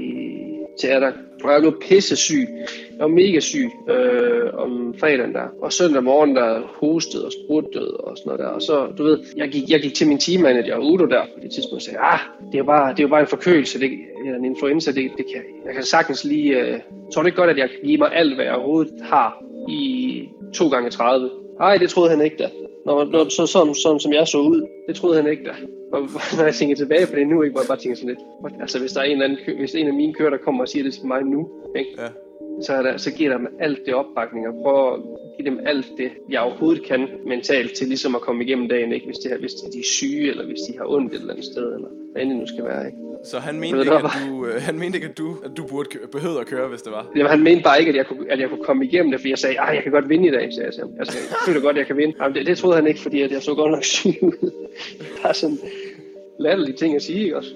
teater, og jeg blev pisse syg. Jeg var mega syg øh, om fredagen der. Og søndag morgen der hostede og spruttede og sådan noget der. Og så, du ved, jeg gik, jeg gik til min teammanager Udo der på det tidspunkt og sagde, ah, det er bare, det er jo bare en forkølelse, det, eller en influenza, det, det kan, jeg kan sagtens lige, øh, tror du ikke godt, at jeg kan give mig alt, hvad jeg overhovedet har i 2 gange 30 Nej, det troede han ikke da. Når, når så, sådan, sådan, som jeg så ud, det troede han ikke da. Og, <laughs> når jeg tænker tilbage på det nu, ikke, hvor jeg bare tænker sådan lidt, altså hvis der er en, anden, hvis en af mine kører, der kommer og siger det til mig nu, ikke? Ja. Så, er der, så giver der dem alt det opbakning, og prøver at give dem alt det, jeg overhovedet kan mentalt til ligesom at komme igennem dagen, ikke? Hvis, det, hvis de er syge, eller hvis de har ondt et eller andet sted, eller hvad end det nu skal være. Ikke? Så han mente, ikke, at du, øh, han mente ikke, at du, at du burde behøvede at køre, hvis det var? Jamen, han mente bare ikke, at jeg kunne, at jeg kunne komme igennem det, fordi jeg sagde, at jeg kan godt vinde i dag. Så jeg, sagde, altså, jeg føler godt, at jeg kan vinde. Jamen, det, det, troede han ikke, fordi at jeg så godt nok syg ud. <laughs> Bare sådan latterlige ting at sige, ikke også?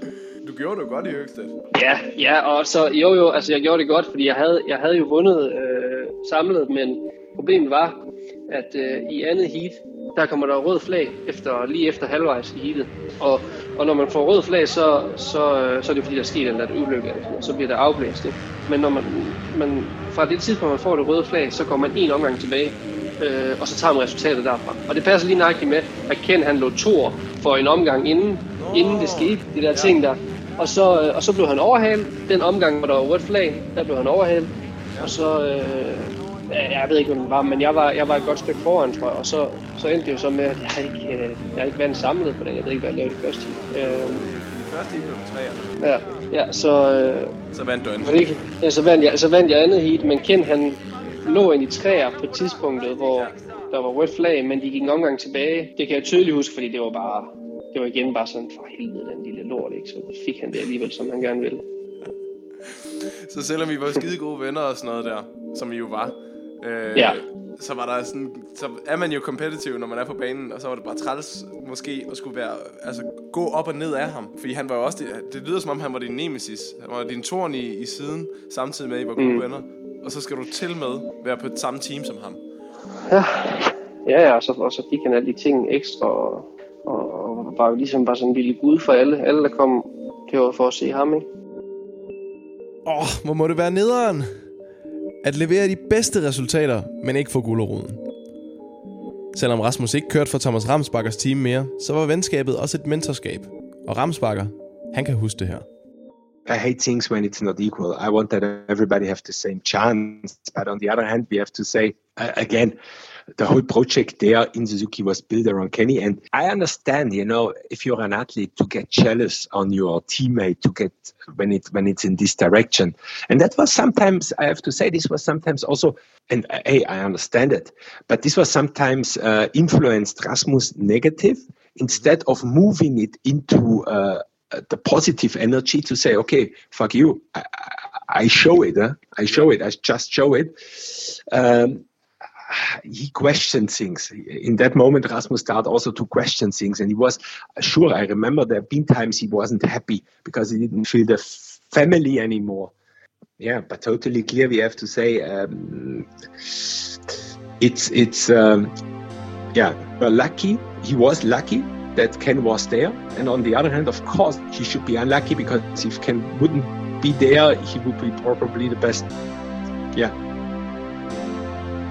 Du gjorde det godt i Høgsted. Ja, ja, og så jo jo, altså jeg gjorde det godt, fordi jeg havde, jeg havde jo vundet øh, samlet, men problemet var, at øh, i andet heat, der kommer der rød flag efter, lige efter halvvejs i heatet. Og, og når man får rød flag, så, så, øh, så er det fordi, der sker en eller ulykke, og så bliver det afblæst. Ikke? Men når man, man, fra det tidspunkt, man får det røde flag, så går man en omgang tilbage, øh, og så tager man resultatet derfra. Og det passer lige nøjagtigt med, at Ken han lå to for en omgang inden, inden det skete, de der ting der. Og så, øh, og så blev han overhalet. Den omgang, hvor der var rødt flag, der blev han overhalet. Og så, øh, jeg ved ikke, hvad det var, men jeg var, jeg var et godt stykke foran, tror jeg. Og så, så endte det jo så med, at jeg ikke, øh, jeg ikke vandt samlet på den. Jeg ved ikke, hvad jeg lavede det første time. Øh, første time blev Ja, ja, så... Øh, så vandt du andet. Ikke, ja, så vandt, jeg, så vandt jeg andet heat, men Ken han lå ind i træer på tidspunktet, hvor der var rødt flag, men de gik en omgang tilbage. Det kan jeg tydeligt huske, fordi det var bare det var igen bare sådan, for helvede, den lille lort, ikke? Så fik han det alligevel, som han gerne ville. Så selvom vi var skide gode venner og sådan noget der, som vi jo var, øh, Ja. så var der sådan, så er man jo competitive, når man er på banen, og så var det bare træls måske at skulle være, altså gå op og ned af ham. Fordi han var jo også, det, det lyder som om han var din nemesis. Han var din torn i, i siden, samtidig med at I var gode mm. venner. Og så skal du til med være på et samme team som ham. Ja, ja, ja og, så, og så fik han alle de ting ekstra, og, og, og var jo ligesom bare sådan en lille gud for alle. Alle, der kom, det var for at se ham, ikke? Åh, oh, hvor må det være nederen. At levere de bedste resultater, men ikke få gulderoden. Selvom Rasmus ikke kørte for Thomas Ramsbakkers team mere, så var venskabet også et mentorskab. Og Ramsbakker, han kan huske det her. I hate things when it's not equal. I want that everybody have the same chance. But on the other hand, we have to say again, the whole project there in Suzuki was built around Kenny. And I understand, you know, if you're an athlete, to get jealous on your teammate, to get when it when it's in this direction. And that was sometimes I have to say this was sometimes also. And uh, hey, I understand it, but this was sometimes uh, influenced Rasmus negative instead of moving it into. Uh, the positive energy to say, okay, fuck you. I, I, I show it. Huh? I show it. I just show it. Um, he questioned things. In that moment, Rasmus started also to question things. And he was, sure, I remember there have been times he wasn't happy because he didn't feel the family anymore. Yeah, but totally clear, we have to say um, it's, it's um, yeah, lucky. He was lucky that Ken was there. And on the other hand, of course, he should be unlucky because if Ken wouldn't be there, he would be probably the best. Yeah.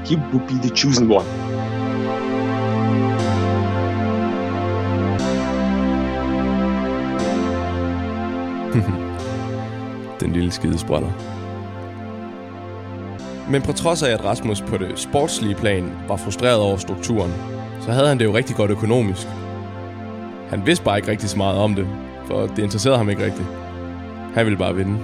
He would be the chosen one. <laughs> Den lille skidesprætter. Men på trods af, at Rasmus på det sportslige plan var frustreret over strukturen, så havde han det jo rigtig godt økonomisk. Han vidste bare ikke rigtig så meget om det, for det interesserede ham ikke rigtigt. Han ville bare vinde.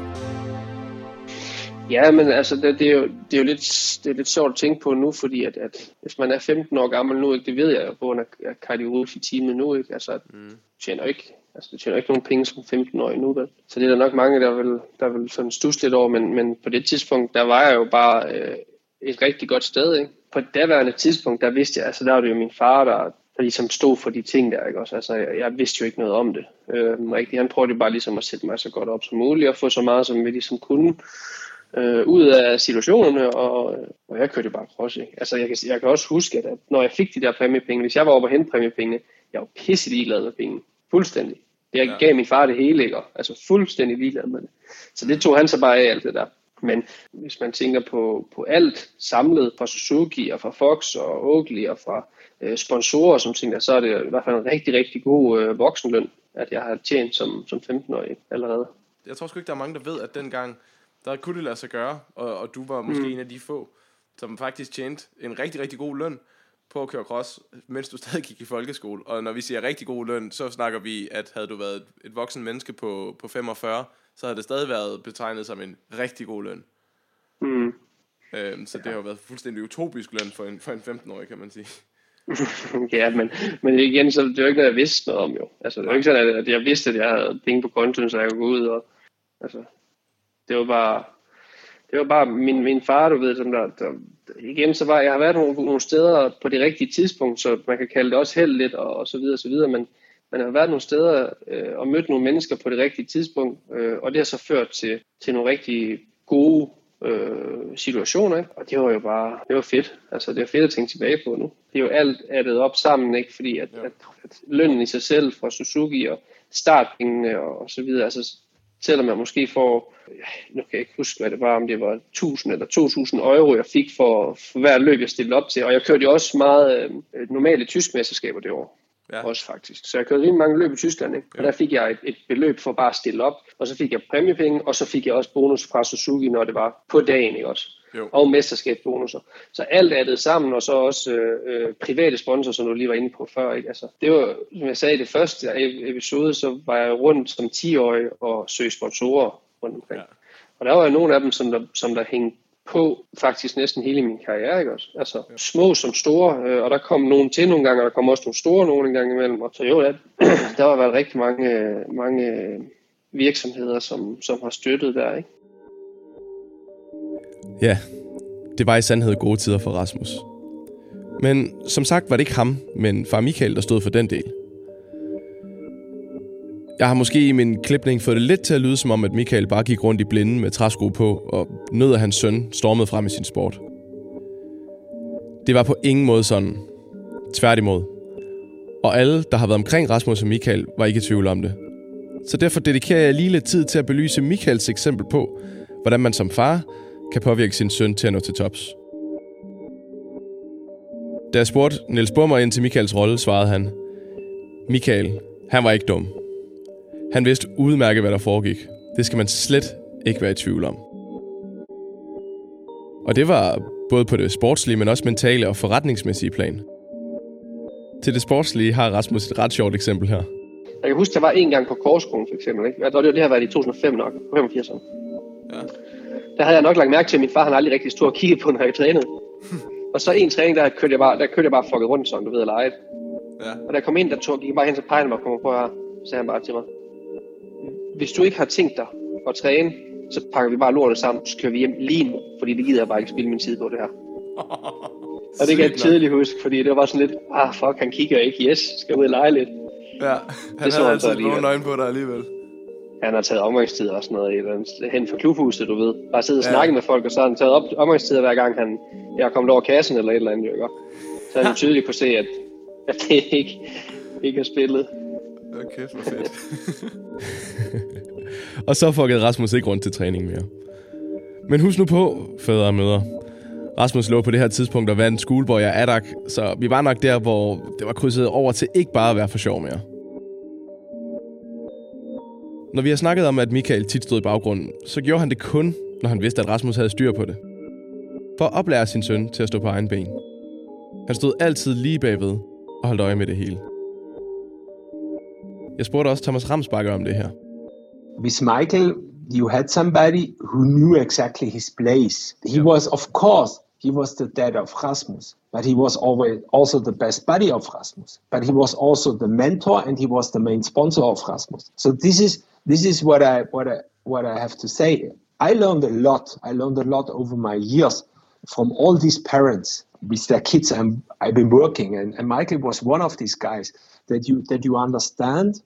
Ja, men altså, det, det, er jo, det er jo lidt, det er lidt sjovt at tænke på nu, fordi at, at hvis man er 15 år gammel nu, ikke, det ved jeg jo på grund af kardiologi teamet nu, ikke, altså, mm. tjener ikke, altså, det tjener ikke nogen penge som 15-årig nu, vel? Så det er der nok mange, der vil, der vil sådan stus lidt over, men, men på det tidspunkt, der var jeg jo bare øh, et rigtig godt sted, ikke? På det daværende tidspunkt, der vidste jeg, altså der var det jo min far, der, der ligesom stod for de ting der, ikke også? Altså, jeg, jeg vidste jo ikke noget om det. Øh, rigtig, han prøvede bare ligesom at sætte mig så godt op som muligt, og få så meget, som vi ligesom kunne øh, ud af situationerne, og, og jeg kørte jo bare cross, ikke? Altså, jeg kan, jeg kan også huske, at, at når jeg fik de der præmiepenge, hvis jeg var oppe og hente præmiepengene, jeg var pisse ligeglad med penge. Fuldstændig. Jeg ja. gav min far det hele, ikke? Altså fuldstændig ligeglad med det. Så det tog han så bare af alt det der. Men hvis man tænker på, på alt samlet fra Suzuki og fra Fox og Oakley og fra øh, sponsorer som ting, så er det i hvert fald en rigtig, rigtig god øh, voksenløn, at jeg har tjent som, som 15-årig allerede. Jeg tror sgu ikke, der er mange, der ved, at dengang, der kunne det lade sig gøre, og, og du var måske mm. en af de få, som faktisk tjente en rigtig, rigtig god løn på at køre cross, mens du stadig gik i folkeskole. Og når vi siger rigtig god løn, så snakker vi, at havde du været et, voksen menneske på, på 45, så havde det stadig været betegnet som en rigtig god løn. Mm. Øhm, så ja. det har jo været fuldstændig utopisk løn for en, for en 15-årig, kan man sige. <laughs> ja, men, men igen, så det jo ikke noget, jeg vidste noget om jo. Altså, det var ikke sådan, at jeg vidste, at jeg havde penge på kontoen, så jeg kunne gå ud og... Altså, det var bare... Det var bare min, min far, du ved, som der, der igen, så var jeg har været nogle, nogle steder på det rigtige tidspunkt, så man kan kalde det også held lidt og, og så videre og så videre, men man har været nogle steder øh, og mødt nogle mennesker på det rigtige tidspunkt, øh, og det har så ført til, til nogle rigtig gode øh, situationer, ikke? og det var jo bare, det var fedt, altså det er fedt at tænke tilbage på nu. Det er jo alt addet op sammen, ikke? fordi at, ja. at, at lønnen i sig selv fra Suzuki og startpengene og, og så videre, altså selvom jeg måske får, nu kan jeg ikke huske, hvad det var, om det var 1000 eller 2000 euro, jeg fik for, for hver løb, jeg stillede op til. Og jeg kørte jo også meget øh, normale tysk mesterskaber det år. Ja. Også faktisk. Så jeg kørte rimelig mange løb i Tyskland, ikke? og der fik jeg et, et beløb for bare at stille op, og så fik jeg præmiepenge, og så fik jeg også bonus fra Suzuki, når det var på dagen, ikke også? Jo. Og mesterskabsbonusser. Så alt er det sammen, og så også øh, øh, private sponsorer, som du lige var inde på før. Ikke? Altså, det var, som jeg sagde i det første episode, så var jeg rundt som 10-årig og søgte sponsorer rundt omkring. Ja. Og der var jo nogle af dem, som der, som der hængte på faktisk næsten hele min karriere, ikke også? Altså ja. små som store, øh, og der kom nogen til nogle gange, og der kom også nogle store nogle gange imellem. Og så jo, ja, <clears throat> der har været rigtig mange, mange virksomheder, som, som har støttet der, ikke? Ja, det var i sandhed gode tider for Rasmus. Men som sagt var det ikke ham, men far Michael, der stod for den del. Jeg har måske i min klipning fået det lidt til at lyde som om, at Michael bare gik rundt i blinden med træsko på og nød, at hans søn stormede frem i sin sport. Det var på ingen måde sådan. Tværtimod. Og alle, der har været omkring Rasmus og Michael, var ikke i tvivl om det. Så derfor dedikerer jeg lige lidt tid til at belyse Michaels eksempel på, hvordan man som far kan påvirke sin søn til at nå til tops. Da jeg spurgte Niels Bummer ind til Michaels rolle, svarede han, Michael, han var ikke dum. Han vidste udmærket, hvad der foregik. Det skal man slet ikke være i tvivl om. Og det var både på det sportslige, men også mentale og forretningsmæssige plan. Til det sportslige har Rasmus et ret sjovt eksempel her. Jeg kan huske, der var en gang på Korskolen for eksempel. Ikke? Det, det har været i 2005 nok, på 85. Ja. Der havde jeg nok lagt mærke til, at min far han aldrig rigtig stod og kiggede på, når jeg trænede. <laughs> og så en træning, der kørte jeg bare, der kørte jeg bare fucket rundt, sådan du ved, leget. Ja. Og da jeg kom ind, der tog, gik jeg bare hen til pejlen og kom på her, sagde han bare til mig, hvis du ikke har tænkt dig at træne, så pakker vi bare lortet sammen, så kører vi hjem lige nu, fordi det gider jeg bare ikke spille min tid på det her. <laughs> og det kan jeg tydeligt huske, fordi det var sådan lidt, ah fuck, han kigger ikke, yes, skal ud og lege lidt. Ja, han det havde altid nogle øjne på dig alligevel. Han har taget omgangstid og sådan noget hen fra klubhuset, du ved. Bare sidde og ja. snakke med folk, og så har han taget op omgangstid hver gang han jeg er kommet over kassen eller et eller andet, ikke? Så han <laughs> tydeligt kunne se, at, at det ikke, ikke er spillet. Okay, for fedt. <laughs> og så fuckede Rasmus ikke rundt til træning mere. Men husk nu på, fædre og mødre. Rasmus lå på det her tidspunkt og vandt Schoolboy og Adak, så vi var nok der, hvor det var krydset over til ikke bare at være for sjov mere. Når vi har snakket om, at Michael tit stod i baggrunden, så gjorde han det kun, når han vidste, at Rasmus havde styr på det. For at oplære sin søn til at stå på egen ben. Han stod altid lige bagved og holdt øje med det hele. Jeg spurgte også Thomas Ramsbakker om det her. With Michael, you had somebody who knew exactly his place. He yeah. was, of course, he was the dad of Rasmus, but he was always also the best buddy of Rasmus. But he was also the mentor and he was the main sponsor of Rasmus. So this is this is what I what I what I have to say. I learned a lot. I learned a lot over my years from all these parents with their kids. I'm, I've been working, and, and Michael was one of these guys that you that you understand.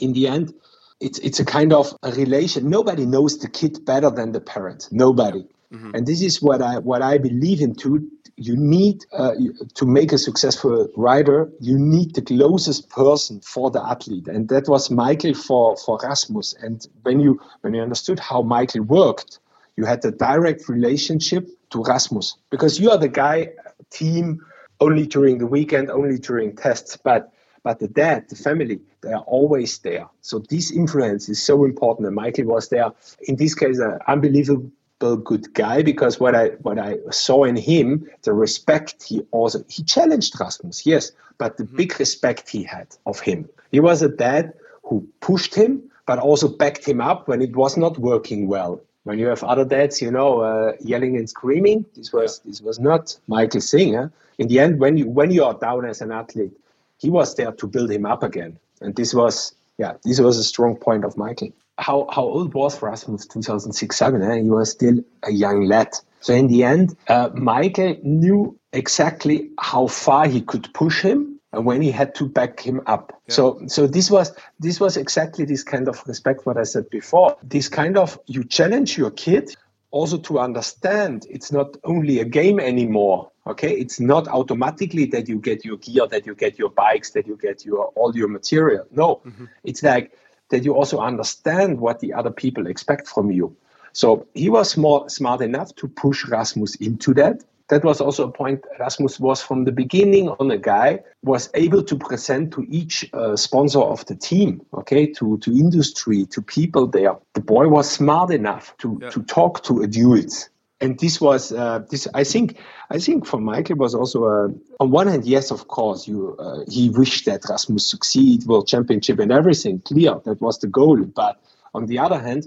In the end, it's it's a kind of a relation. Nobody knows the kid better than the parent. Nobody. Mm-hmm. And this is what I what I believe in too. You need uh, to make a successful rider. You need the closest person for the athlete, and that was Michael for for Rasmus. And when you when you understood how Michael worked, you had a direct relationship to Rasmus because you are the guy team only during the weekend, only during tests, but but the dad, the family, they are always there. So this influence is so important. And Michael was there. In this case, an unbelievable good guy because what I what I saw in him, the respect he also he challenged Rasmus, yes, but the mm-hmm. big respect he had of him. He was a dad who pushed him, but also backed him up when it was not working well. When you have other dads, you know, uh, yelling and screaming, this was this was not Michael Singer. In the end, when you when you are down as an athlete, he was there to build him up again, and this was yeah, this was a strong point of Michael. How how old was Rasmus? 2006, seven. Eh? He was still a young lad. So in the end, uh, Michael knew exactly how far he could push him and when he had to back him up. Yeah. So so this was this was exactly this kind of respect what I said before. This kind of you challenge your kid also to understand it's not only a game anymore. Okay, it's not automatically that you get your gear, that you get your bikes, that you get your all your material. No, mm-hmm. it's like that you also understand what the other people expect from you. So he was more smart enough to push Rasmus into that that was also a point Rasmus was from the beginning on a guy was able to present to each uh, sponsor of the team okay to to industry to people there the boy was smart enough to yeah. to talk to a dudes and this was uh, this i think i think for michael was also uh, on one hand yes of course you uh, he wished that rasmus succeed world championship and everything clear that was the goal but on the other hand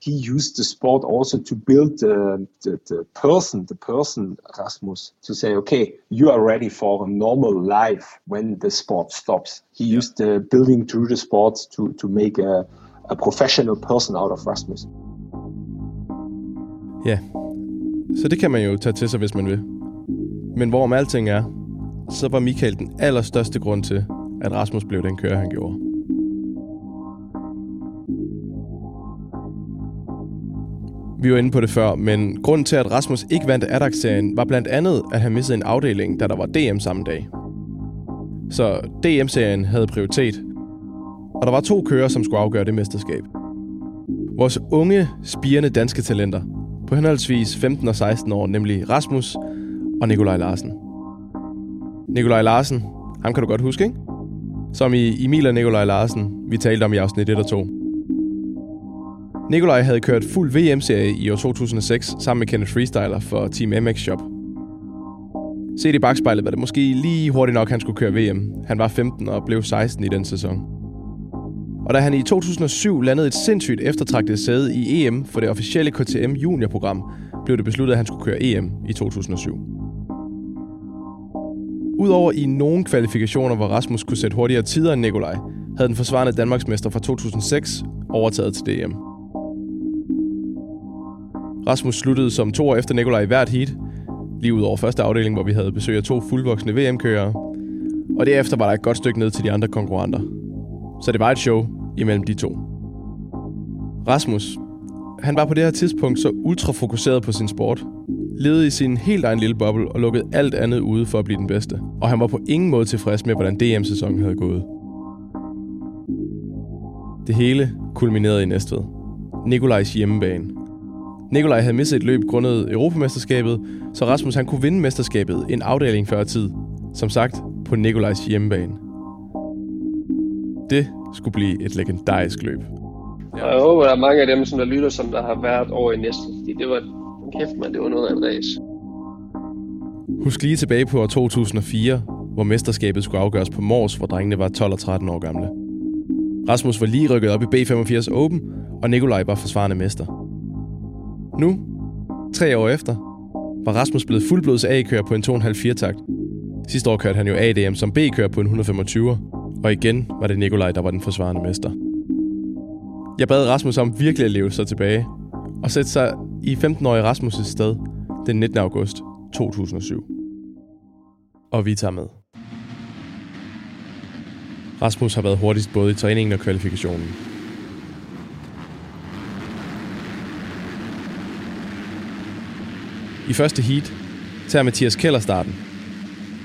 he used the sport also to build the, the, the person, the person Rasmus, to say, okay, you are ready for a normal life when the sport stops. He yeah. used the building through the sport to, to make a, a professional person out of Rasmus. Ja, så det kan man jo tage til sig, hvis man vil. Men hvorom alting er, så var Michael den allerstørste grund til, at Rasmus blev den kører, han gjorde. Vi var inde på det før, men grunden til, at Rasmus ikke vandt Adax-serien, var blandt andet, at han missede en afdeling, da der var DM samme dag. Så DM-serien havde prioritet, og der var to kører, som skulle afgøre det mesterskab. Vores unge, spirende danske talenter, på henholdsvis 15 og 16 år, nemlig Rasmus og Nikolaj Larsen. Nikolaj Larsen, ham kan du godt huske, ikke? Som i Emil og Nikolaj Larsen, vi talte om i afsnit 1 og 2. Nikolaj havde kørt fuld VM-serie i år 2006 sammen med Kenneth Freestyler for Team MX Shop. Set i bagspejlet var det måske lige hurtigt nok, han skulle køre VM. Han var 15 og blev 16 i den sæson. Og da han i 2007 landede et sindssygt eftertragtet sæde i EM for det officielle KTM juniorprogram, blev det besluttet, at han skulle køre EM i 2007. Udover i nogle kvalifikationer, hvor Rasmus kunne sætte hurtigere tider end Nikolaj, havde den forsvarende Danmarksmester fra 2006 overtaget til DM. Rasmus sluttede som to år efter Nikolaj i hvert heat, lige ud over første afdeling, hvor vi havde besøg af to fuldvoksne VM-kørere. Og derefter var der et godt stykke ned til de andre konkurrenter. Så det var et show imellem de to. Rasmus, han var på det her tidspunkt så ultra fokuseret på sin sport, levede i sin helt egen lille boble og lukkede alt andet ude for at blive den bedste. Og han var på ingen måde tilfreds med, hvordan DM-sæsonen havde gået. Det hele kulminerede i Næstved. Nikolajs hjemmebane. Nikolaj havde misset et løb grundet Europamesterskabet, så Rasmus han kunne vinde mesterskabet en afdeling før tid. Som sagt, på Nikolajs hjemmebane. Det skulle blive et legendarisk løb. Ja. Jeg håber, der er mange af dem, som der lytter, som der har været over i næste. Fordi det var, kæft man, det var noget af en race. Husk lige tilbage på år 2004, hvor mesterskabet skulle afgøres på Mors, hvor drengene var 12 og 13 år gamle. Rasmus var lige rykket op i B85 Open, og Nikolaj var forsvarende mester. Nu, tre år efter, var Rasmus blevet fuldblods A-kører på en 2,5 takt. Sidste år kørte han jo ADM som B-kører på en 125, og igen var det Nikolaj, der var den forsvarende mester. Jeg bad Rasmus om virkelig at leve sig tilbage, og sætte sig i 15-årige Rasmus' sted den 19. august 2007. Og vi tager med. Rasmus har været hurtigst både i træningen og kvalifikationen. I første heat tager Mathias Keller starten.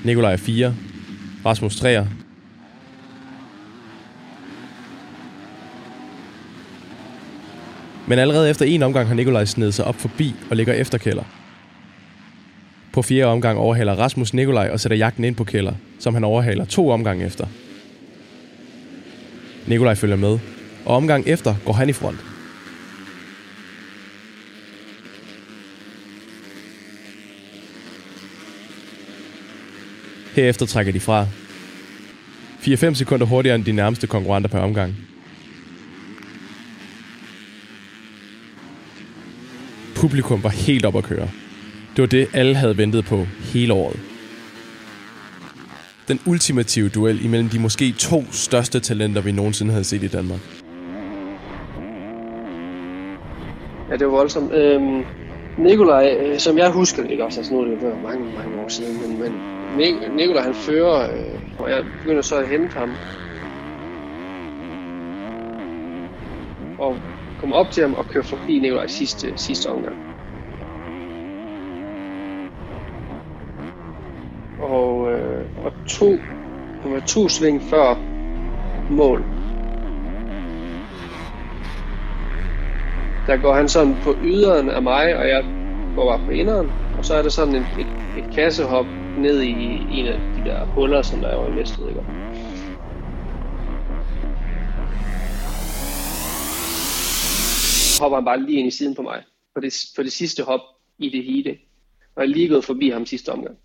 Nikolaj 4, Rasmus 3, Men allerede efter en omgang har Nikolaj snedet sig op forbi og ligger efter Keller. På fjerde omgang overhaler Rasmus Nikolaj og sætter jagten ind på Keller, som han overhaler to omgange efter. Nikolaj følger med, og omgang efter går han i front. Herefter trækker de fra. 4-5 sekunder hurtigere end de nærmeste konkurrenter per omgang. Publikum var helt op at køre. Det var det, alle havde ventet på hele året. Den ultimative duel imellem de måske to største talenter, vi nogensinde havde set i Danmark. Ja, det var voldsomt. Øhm, Nikolaj, øh, som jeg husker det, ikke også, altså nu er det jo mange, mange år siden, men, men Nikolaj han fører, øh, og jeg begynder så at hente ham. Og kommer op til ham og kører forbi Nikolaj sidste, sidste omgang. Og, øh, og to, han var to sving før mål. Der går han sådan på yderen af mig, og jeg går bare på inderen. Og så er der sådan et, et, et kassehop ned i en af de der huller, som der er over i Næstved. Ikke? Hopper han bare lige ind i siden på mig. For det, for det sidste hop i det hele. Og jeg er lige gået forbi ham sidste omgang.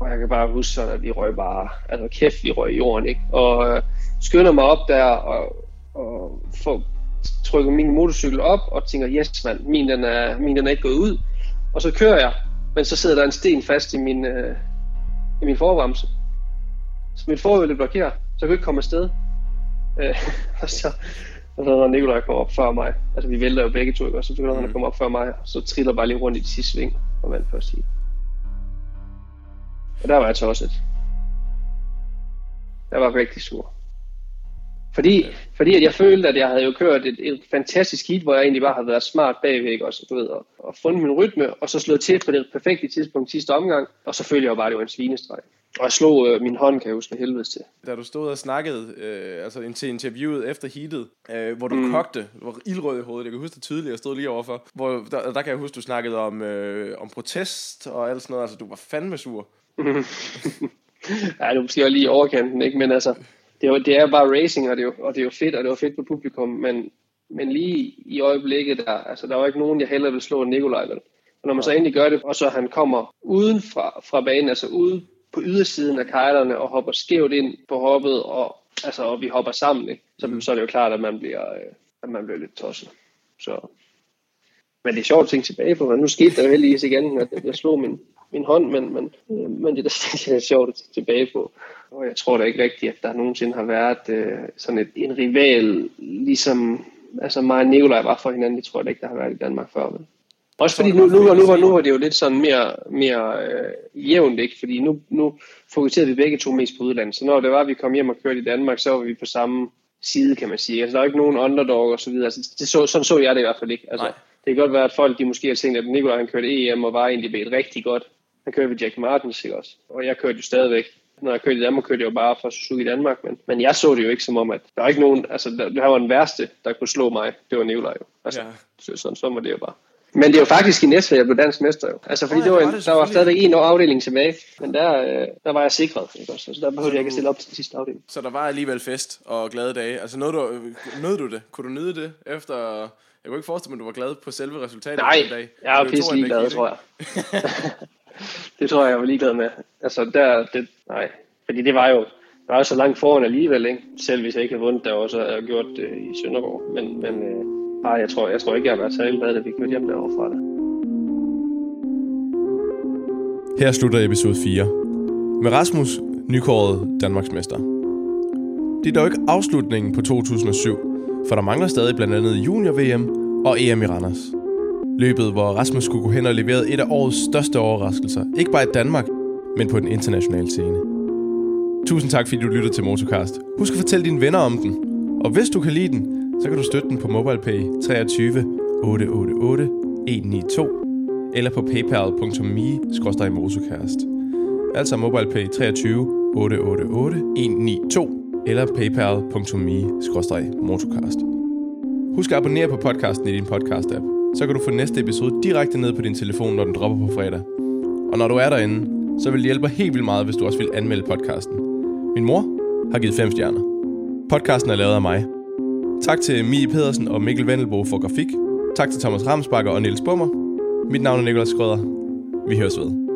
Og jeg kan bare huske sådan, at vi røg bare, altså kæft, vi røg i jorden, ikke? Og øh, skynder mig op der og, og får trykker min motorcykel op og tænker, yes mand, min den er, min den er ikke gået ud. Og så kører jeg, men så sidder der en sten fast i min, øh, i min forvarmse. Så mit forhjul er blokeret, så jeg kunne ikke komme afsted. Øh, <laughs> og så, og så når Nikolaj kom op før mig, altså vi vælter jo begge to, og så begynder han at komme op før mig, og så triller bare lige rundt i de sidste sving, og vandt først heat. Og der var jeg tosset. Jeg var rigtig sur. Fordi, fordi at jeg følte, at jeg havde jo kørt et, et fantastisk hit, hvor jeg egentlig bare havde været smart bagvæk også, du ved, og, og fundet min rytme, og så slået til på det perfekte tidspunkt sidste omgang, og så følte jeg jo bare, at det var en svinestreg. Og jeg slog øh, min hånd, kan jeg huske, helvedes til. Da du stod og snakkede øh, altså til interviewet efter heatet, øh, hvor du mm. kogte, var ildrød i hovedet, jeg kan huske det tydeligt, jeg stod lige overfor, hvor der, der kan jeg huske, du snakkede om, øh, om protest og alt sådan noget, altså du var fandme sur. <laughs> ja, det var måske lige overkanten, ikke? Men altså, det er, jo, det er bare racing, og det er, jo, og det er jo fedt, og det var fedt på publikum, men, men lige i øjeblikket, der, altså, der var ikke nogen, jeg hellere vil slå end Nikolaj, vel? Og når man så endelig gør det, og så han kommer uden fra, fra banen, altså ude på ydersiden af kejlerne, og hopper skævt ind på hoppet, og, altså, og vi hopper sammen, ikke? Så, mm. så er det jo klart, at man bliver, øh, at man bliver lidt tosset. Så. Men det er sjovt at tænke tilbage på, men nu skete der jo heldigvis igen, at jeg slog min, min hånd, men, men, men det, <laughs> er sjovt at tilbage på. Og jeg tror da ikke rigtigt, at der nogensinde har været øh, sådan et, en rival, ligesom altså mig og Nikolaj var for hinanden. Det tror jeg da ikke, der har været i Danmark før. Men. Også fordi nu, nu, nu, nu, nu var det jo lidt sådan mere, mere øh, jævnt, ikke? Fordi nu, nu fokuserede vi begge to mest på udlandet. Så når det var, at vi kom hjem og kørte i Danmark, så var vi på samme side, kan man sige. Altså, der er ikke nogen underdog og så videre. Altså, det så, sådan så jeg det i hvert fald ikke. Altså, det kan godt være, at folk de måske har tænkt, at Nikolaj han kørte EM og var egentlig et rigtig godt. Han kørte ved Jack Martins, ikke også? Og jeg kørte jo stadigvæk når jeg kørte i Danmark, kørte jeg jo bare for Suzuki i Danmark, men, men jeg så det jo ikke som om, at der var ikke nogen, altså der, det var den værste, der kunne slå mig, det var Nikolaj jo. Altså, ja. så, sådan, sådan var det jo bare. Men det er jo faktisk i næste, jeg blev dansk mester jo. Altså fordi oh, det var, en, det, der var stadig en afdeling tilbage, men der, øh, der var jeg sikret, ikke også? Så der behøvede så jeg ikke at stille op til den sidste afdeling. Så der var alligevel fest og glade dage. Altså nåede du, nåede du det? Kunne du nyde det efter... Jeg kunne ikke forestille mig, at du var glad på selve resultatet Nej, den dag. jeg er pisse ligeglad, tror jeg. <laughs> det tror jeg, jeg var ligeglad med. Altså der, det, nej. Fordi det var jo, det var jo så langt foran alligevel, ikke? Selv hvis jeg ikke havde vundet der også, og gjort det i Sønderborg. Men, men øh, nej, jeg tror, jeg tror ikke, jeg har været særlig glad, da vi kørte hjem derovre fra det. Her slutter episode 4. Med Rasmus, nykåret Danmarksmester. Det er dog ikke afslutningen på 2007, for der mangler stadig blandt andet junior-VM og EM i Randers. Løbet, hvor Rasmus skulle gå hen og levere et af årets største overraskelser. Ikke bare i Danmark, men på den internationale scene. Tusind tak, fordi du lyttede til Motocast. Husk at fortælle dine venner om den. Og hvis du kan lide den, så kan du støtte den på MobilePay 23 888 192 eller på paypal.me-motocast. Altså MobilePay 23 888 192 eller paypal.me-motocast. Husk at abonnere på podcasten i din podcast-app så kan du få næste episode direkte ned på din telefon, når den dropper på fredag. Og når du er derinde, så vil det hjælpe helt vildt meget, hvis du også vil anmelde podcasten. Min mor har givet 5 stjerner. Podcasten er lavet af mig. Tak til Mie Pedersen og Mikkel Vendelbo for grafik. Tak til Thomas Ramsbakker og Niels Bummer. Mit navn er Nikolas Skrøder. Vi høres ved.